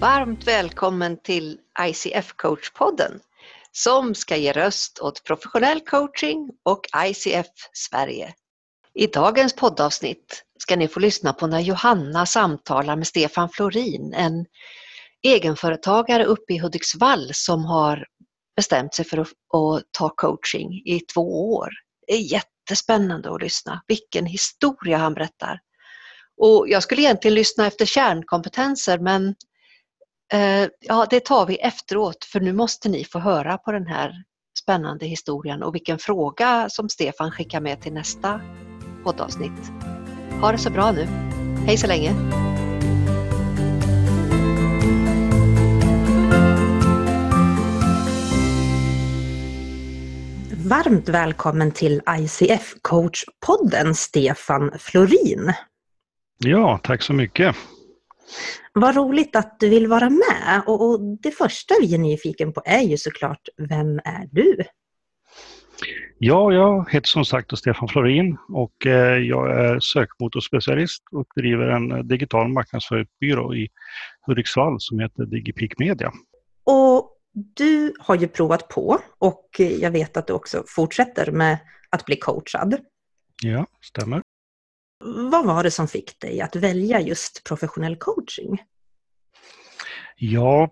Varmt välkommen till ICF Coach-podden som ska ge röst åt professionell coaching och ICF Sverige. I dagens poddavsnitt ska ni få lyssna på när Johanna samtalar med Stefan Florin, en egenföretagare uppe i Hudiksvall som har bestämt sig för att, att ta coaching i två år. Det är jättespännande att lyssna. Vilken historia han berättar. Och jag skulle egentligen lyssna efter kärnkompetenser men ja, det tar vi efteråt för nu måste ni få höra på den här spännande historien och vilken fråga som Stefan skickar med till nästa poddavsnitt. Ha det så bra nu. Hej så länge! Varmt välkommen till ICF Coach-podden, Stefan Florin. Ja, tack så mycket. Vad roligt att du vill vara med. Och, och det första vi är nyfiken på är ju såklart, vem är du? Ja, jag heter som sagt Stefan Florin och eh, jag är sökmotorspecialist och driver en digital marknadsföringsbyrå i Hudiksvall som heter DigiPeak Media. Och du har ju provat på och jag vet att du också fortsätter med att bli coachad. Ja, stämmer. Vad var det som fick dig att välja just professionell coaching? Ja,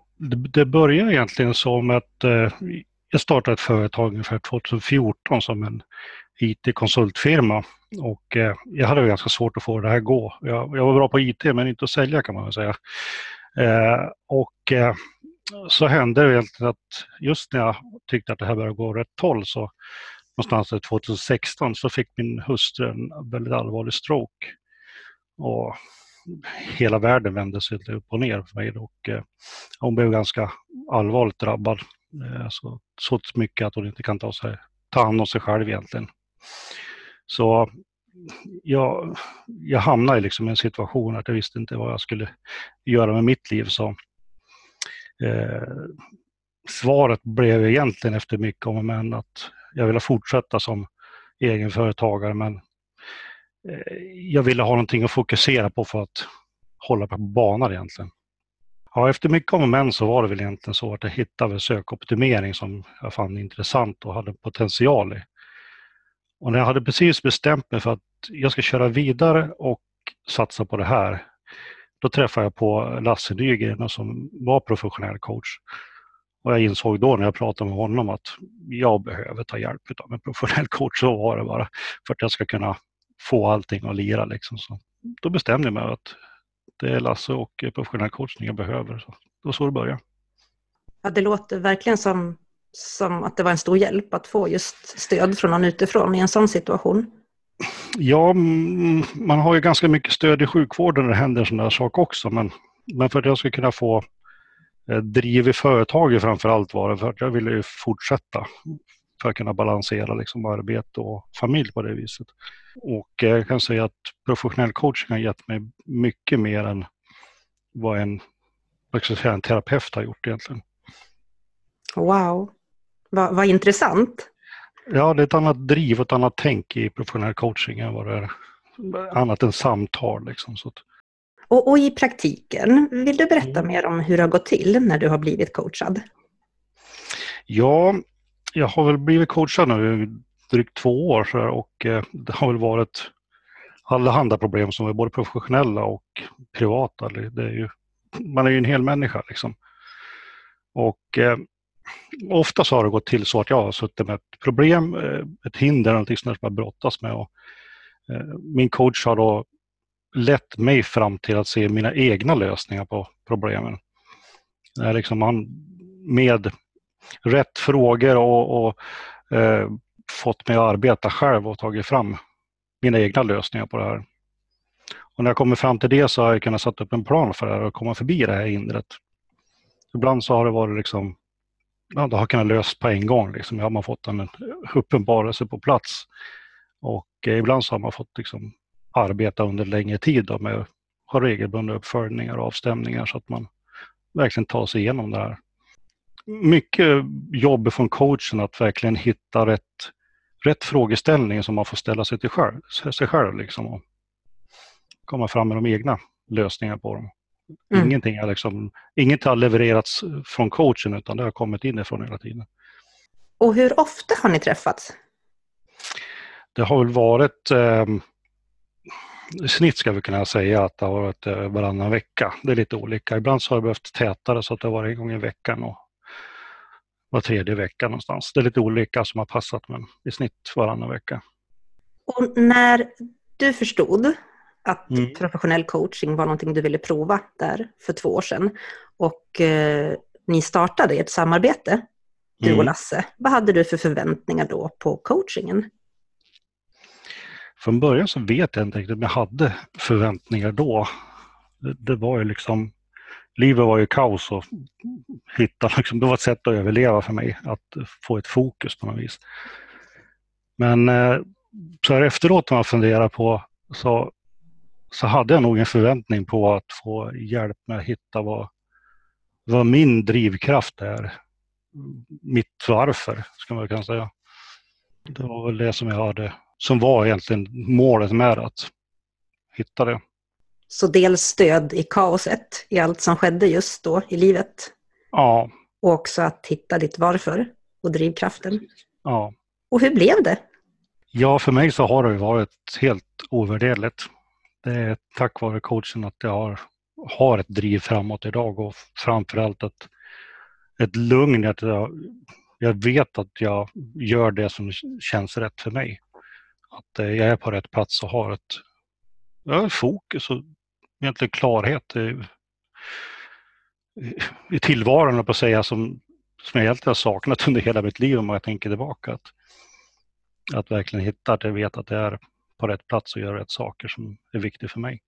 det, började egentligen som att eh, jag startade ett företag ungefär 2014 som en IT-konsultfirma och eh, jag hade ganska svårt att få det här att gå. Jag, jag, var bra på IT men inte att sälja kan man väl säga. Eh, och så hände det egentligen att just när jag tyckte att det här började gå rätt håll så någonstans 2016 så fick min hustru en väldigt allvarlig stroke. Och hela världen vände sig upp och ner för mig och eh, hon blev ganska allvarligt drabbad. Eh, så, så mycket att hon inte kan ta, sig, ta hand om sig själv egentligen. Så jag, jag hamnade liksom i en situation att jag visste inte vad jag skulle göra med mitt liv. Så, eh, svaret blev egentligen efter mycket om och men att jag ville fortsätta som egenföretagare men eh, jag ville ha någonting att fokusera på för att hålla på banan egentligen. Ja, efter mycket om och men så var det väl egentligen så att jag hittade sökoptimering som jag fann intressant och hade potential i. Och när jag hade precis bestämt mig för att jag ska köra vidare och satsa på det här, då träffade jag på Lasse Nygren som var professionell coach. Och jag insåg då när jag pratade med honom att jag behöver ta hjälp av en professionell coach, så var det bara, för att jag ska kunna få allting att lira. Liksom. Så då bestämde jag mig att det är Lasse och professionell coachning jag behöver. Så det var så det började. Ja, det låter verkligen som, som att det var en stor hjälp att få just stöd från någon utifrån i en sån situation. Ja, man har ju ganska mycket stöd i sjukvården när det händer en sån där sak också, men, men för att jag ska kunna få driv i företaget framför allt var det för att jag ville ju fortsätta för att kunna balansera liksom arbete och familj på det viset. Och eh, jag kan säga att professionell coaching har gett mig mycket mer än vad en, vad säga, en terapeut har gjort egentligen. Wow, vad, vad intressant. Ja, det är ett annat driv och ett annat tänk i professionell coaching än vad det är annat än samtal. Liksom, så att, och, och, i praktiken, vill du berätta mm. mer om hur det har gått till när du har blivit coachad? Ja, jag har väl blivit coachad nu drygt två år så och eh, det har väl varit allehanda problem som är både professionella och privata. Det är ju, man är ju en hel människa liksom. Och eh, ofta så har det gått till så att jag har suttit med ett problem, eh, ett hinder, någonting som jag brottas med. Och, eh, min coach har då lett mig fram till att se mina egna lösningar på problemen. Det är liksom man med rätt frågor och, och eh, fått mig att arbeta själv och tagit fram mina egna lösningar på det här. Och när jag kommer fram till det så har jag kunnat sätta upp en plan för det här och komma förbi det här hindret. Ibland så har det varit liksom, ja, det har kunnat lösas på en gång. Liksom. har man fått en uppenbarelse på plats. Och eh, ibland så har man fått liksom arbeta under längre tid då med att ha regelbundna uppföljningar och avstämningar så att man verkligen tar sig igenom det här. Mycket jobb från coachen att verkligen hitta rätt, rätt frågeställning som man får ställa sig till själv, sig själv liksom och komma fram med de egna lösningarna på dem. Mm. Ingenting, har liksom, inget har levererats från coachen utan det har kommit inifrån hela tiden. Och hur ofta har ni träffats? Det har väl varit eh, i snitt ska vi kunna säga att det har varit eh, varannan vecka. Det är lite olika. Ibland så har det behövt tätare så att det har varit en gång i veckan och var tredje vecka någonstans. Det är lite olika som har passat men i snitt varannan vecka. Och när du förstod att mm. professionell coaching var någonting du ville prova där för två år sedan och eh, ni startade ett samarbete, du mm. och Lasse. Vad hade du för förväntningar då på coachingen? Från början så vet jag inte riktigt om jag hade förväntningar då. Det, det var ju liksom, livet var ju kaos och hitta, liksom, det var ett sätt att överleva för mig, att få ett fokus på något vis. Men eh, så här efteråt när man funderar på så, så hade jag nog en förväntning på att få hjälp med att hitta vad, vad min drivkraft är. Mitt varför, ska man kunna säga. Det var väl det som jag hade som var egentligen målet med att hitta det. Så dels stöd i kaoset, i allt som skedde just då i livet. Ja. Och också att hitta ditt varför och drivkraften. Ja. Och hur blev det? Ja, för mig så har det varit helt ovärderligt. Det är tack vare coachen att jag har, har ett driv framåt idag och framförallt ett, ett lugn. Att jag, jag vet att jag gör det som känns rätt för mig att eh, jag är på rätt plats och har ett ja, fokus och egentligen klarhet i, i tillvaron, på att säga, som, som jag egentligen har saknat under hela mitt liv om jag tänker tillbaka. Att, att verkligen hitta att jag vet att jag är på rätt plats och gör rätt saker som är viktigt för mig.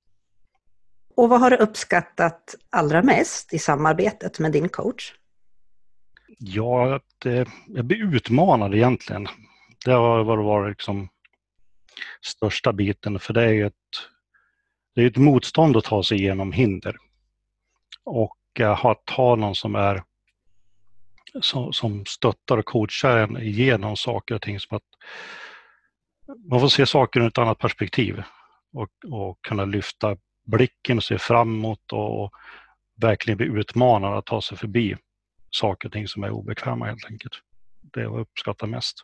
Och vad har du uppskattat allra mest i samarbetet med din coach? Ja, att eh, jag blir utmanad egentligen. Det har varit liksom största biten, för det är ju ett, det är ett motstånd att ta sig igenom hinder. Och att ha någon som är som, som stöttar och coachar en igenom saker och ting som att man får se saker ur ett annat perspektiv och, och kunna lyfta blicken och se framåt och, och verkligen bli utmanad att ta sig förbi saker och ting som är obekväma helt enkelt. Det är vad jag uppskattar mest.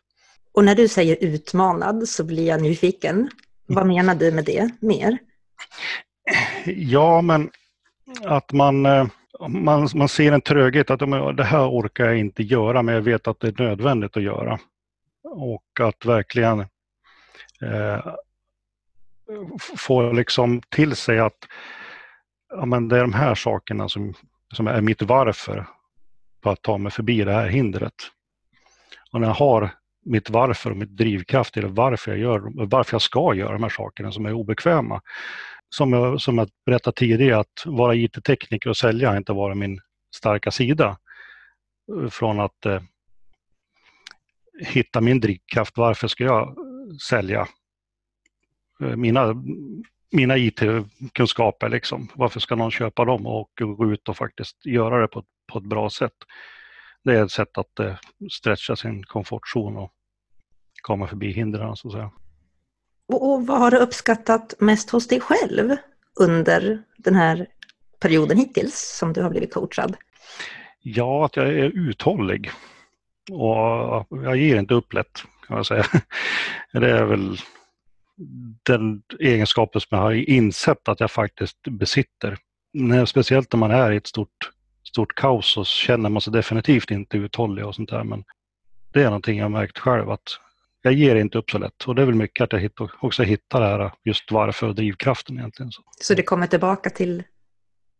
Och när du säger utmanad så blir jag nyfiken. Vad menar du med det mer? Ja, men att man, eh, man, man ser en tröghet, att det här orkar jag inte göra, men jag vet att det är nödvändigt att göra. Och att verkligen eh, få liksom till sig att ja, men det är de här sakerna som, som är mitt varför för att ta mig förbi det här hindret. Och när jag har mitt varför och mitt drivkraft eller varför jag, gör, varför jag ska göra de här sakerna som är obekväma. Som jag, som jag berättade tidigare, att vara IT-tekniker och sälja har inte varit min starka sida. Från att eh, hitta min drivkraft, varför ska jag sälja eh, mina, mina IT-kunskaper? Liksom. Varför ska någon köpa dem och gå ut och faktiskt göra det på, på ett bra sätt? Det är ett sätt att eh, stretcha sin komfortzon och komma förbi hindren så att säga. Och, och vad har du uppskattat mest hos dig själv under den här perioden hittills som du har blivit coachad? Ja, att jag är uthållig. Och jag ger inte upp lätt, kan jag säga. Det är väl den egenskapen som jag har insett att jag faktiskt besitter. Speciellt när man är i ett stort stort kaos så känner man sig definitivt inte uthållig och sånt där. Men det är någonting jag märkt själv att jag ger inte upp så lätt. Och det är väl mycket att jag också hittar det här just varför och drivkraften egentligen. Så, så det kommer tillbaka till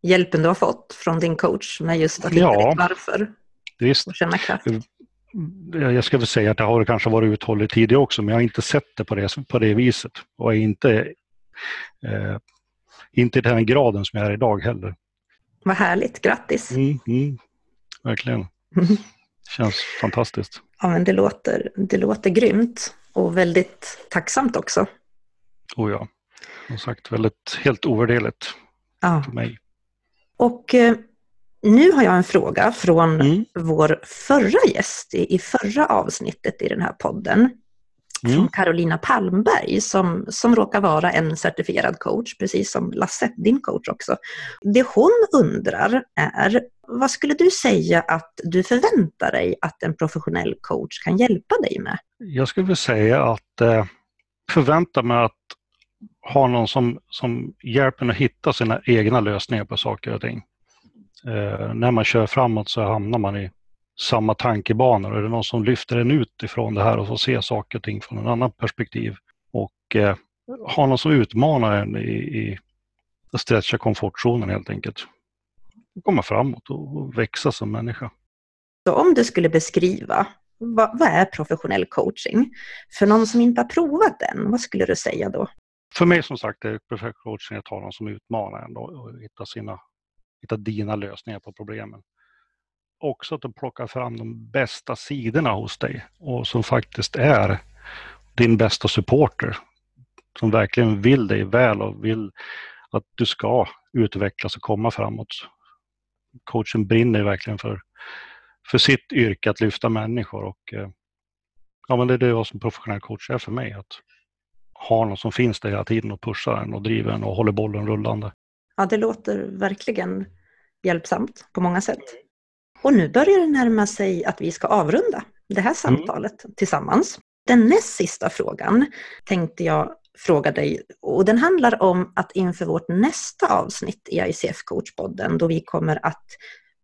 hjälpen du har fått från din coach med just att hitta ja, ditt varför? Visst. Och känna kraft? Jag ska väl säga att jag har kanske varit uthållig tidigare också, men jag har inte sett det på det, på det viset. Och är inte, eh, inte i den graden som jag är idag heller. Vad härligt, grattis! Mm, mm, verkligen. Känns fantastiskt. Ja, men det låter, det låter grymt och väldigt tacksamt också. Oh ja, som sagt väldigt, helt ovärderligt ja. för mig. Och eh, nu har jag en fråga från mm. vår förra gäst i, i förra avsnittet i den här podden. Mm. från Carolina Palmberg som, som råkar vara en certifierad coach, precis som Lasse, din coach också. Det hon undrar är, vad skulle du säga att du förväntar dig att en professionell coach kan hjälpa dig med? Jag skulle vilja säga att eh, förvänta mig att ha någon som, som hjälper en att hitta sina egna lösningar på saker och ting. Eh, när man kör framåt så hamnar man i samma tankebanor. Är det någon som lyfter en ut ifrån det här och får se saker och ting från en annan perspektiv och eh, ha någon som utmanar en i, i att stretcha komfortzonen helt enkelt. Komma framåt och, och växa som människa. Så om du skulle beskriva vad, vad, är professionell coaching? För någon som inte har provat den, vad skulle du säga då? För mig som sagt är professionell coaching att ha någon som utmanar en och hitta, sina, hitta dina lösningar på problemen också att de plockar fram de bästa sidorna hos dig och som faktiskt är din bästa supporter. Som verkligen vill dig väl och vill att du ska utvecklas och komma framåt. Coachen brinner verkligen för, för sitt yrke att lyfta människor och eh, ja, men det är det jag som professionell coach är för mig. Att ha någon som finns där hela tiden och pushar en och driver en och håller bollen rullande. Ja, det låter verkligen hjälpsamt på många sätt. Och nu börjar det närma sig att vi ska avrunda det här mm. samtalet mm. tillsammans. Den näst sista frågan tänkte jag fråga dig och den handlar om att inför vårt nästa avsnitt i ICF Coachpodden då vi kommer att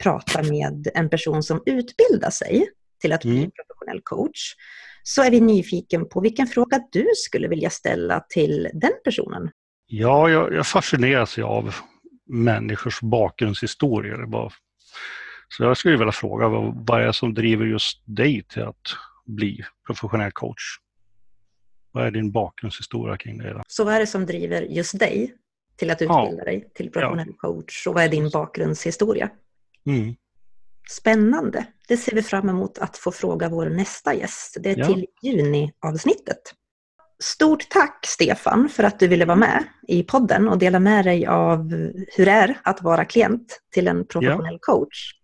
prata med en person som utbildar sig till att bli mm. professionell coach så är vi nyfiken på vilken fråga du skulle vilja ställa till den personen. Ja, jag, jag fascineras av människors bakgrundshistorier. Bara så jag skulle vilja fråga vad, vad är det som driver just dig till att bli professionell coach? Vad är din bakgrundshistoria kring det? Då? Så vad är det som driver just dig till att utbilda ja. dig till professionell ja. coach? Och vad är din bakgrundshistoria? Mm. Spännande. Det ser vi fram emot att få fråga vår nästa gäst. Det är ja. till juniavsnittet. Stort tack Stefan för att du ville vara med i podden och dela med dig av hur det är att vara klient till en professionell coach.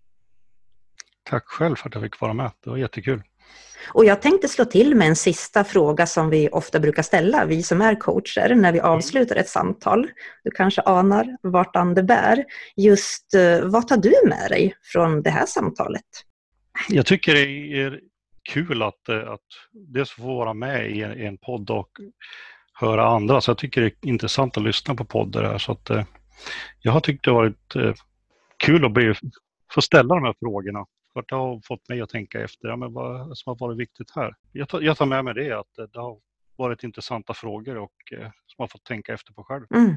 Tack själv för att jag fick vara med. Det var jättekul. Och jag tänkte slå till med en sista fråga som vi ofta brukar ställa, vi som är coacher, när vi mm. avslutar ett samtal. Du kanske anar vartan det bär. Just eh, vad tar du med dig från det här samtalet? Jag tycker det är kul att, eh, att dels få vara med i en, i en podd och höra andra. Så jag tycker det är intressant att lyssna på poddar här. Så att, eh, jag har tyckt det varit kul att bli, få ställa de här frågorna det har fått mig att tänka efter, ja, men vad som har varit viktigt här? Jag tar, jag tar med mig det, att det har varit intressanta frågor och eh, som jag har fått tänka efter på själv. Mm.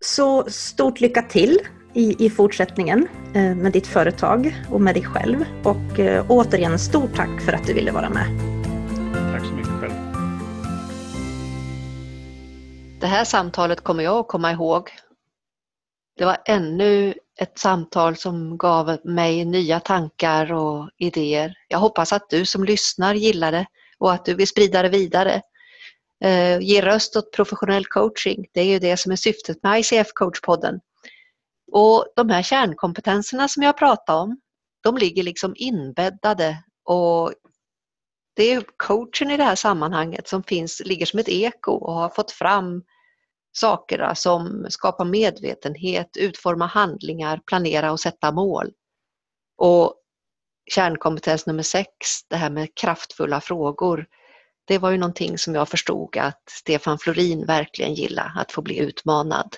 Så stort lycka till i, i fortsättningen eh, med ditt företag och med dig själv. Och eh, återigen, stort tack för att du ville vara med. Tack så mycket själv. Det här samtalet kommer jag att komma ihåg. Det var ännu ett samtal som gav mig nya tankar och idéer. Jag hoppas att du som lyssnar gillar det och att du vill sprida det vidare. Eh, ge röst åt professionell coaching, det är ju det som är syftet med ICF Coachpodden. Och de här kärnkompetenserna som jag pratar om, de ligger liksom inbäddade och det är coachen i det här sammanhanget som finns, ligger som ett eko och har fått fram saker som skapa medvetenhet, utforma handlingar, planera och sätta mål. Och kärnkompetens nummer sex, det här med kraftfulla frågor, det var ju någonting som jag förstod att Stefan Florin verkligen gillar, att få bli utmanad.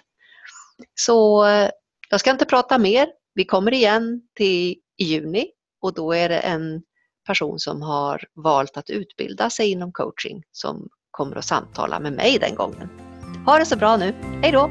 Så eh, jag ska inte prata mer. Vi kommer igen till i juni och då är det en person som har valt att utbilda sig inom coaching som kommer att samtala med mig den gången. Ha det så bra nu. Hej då!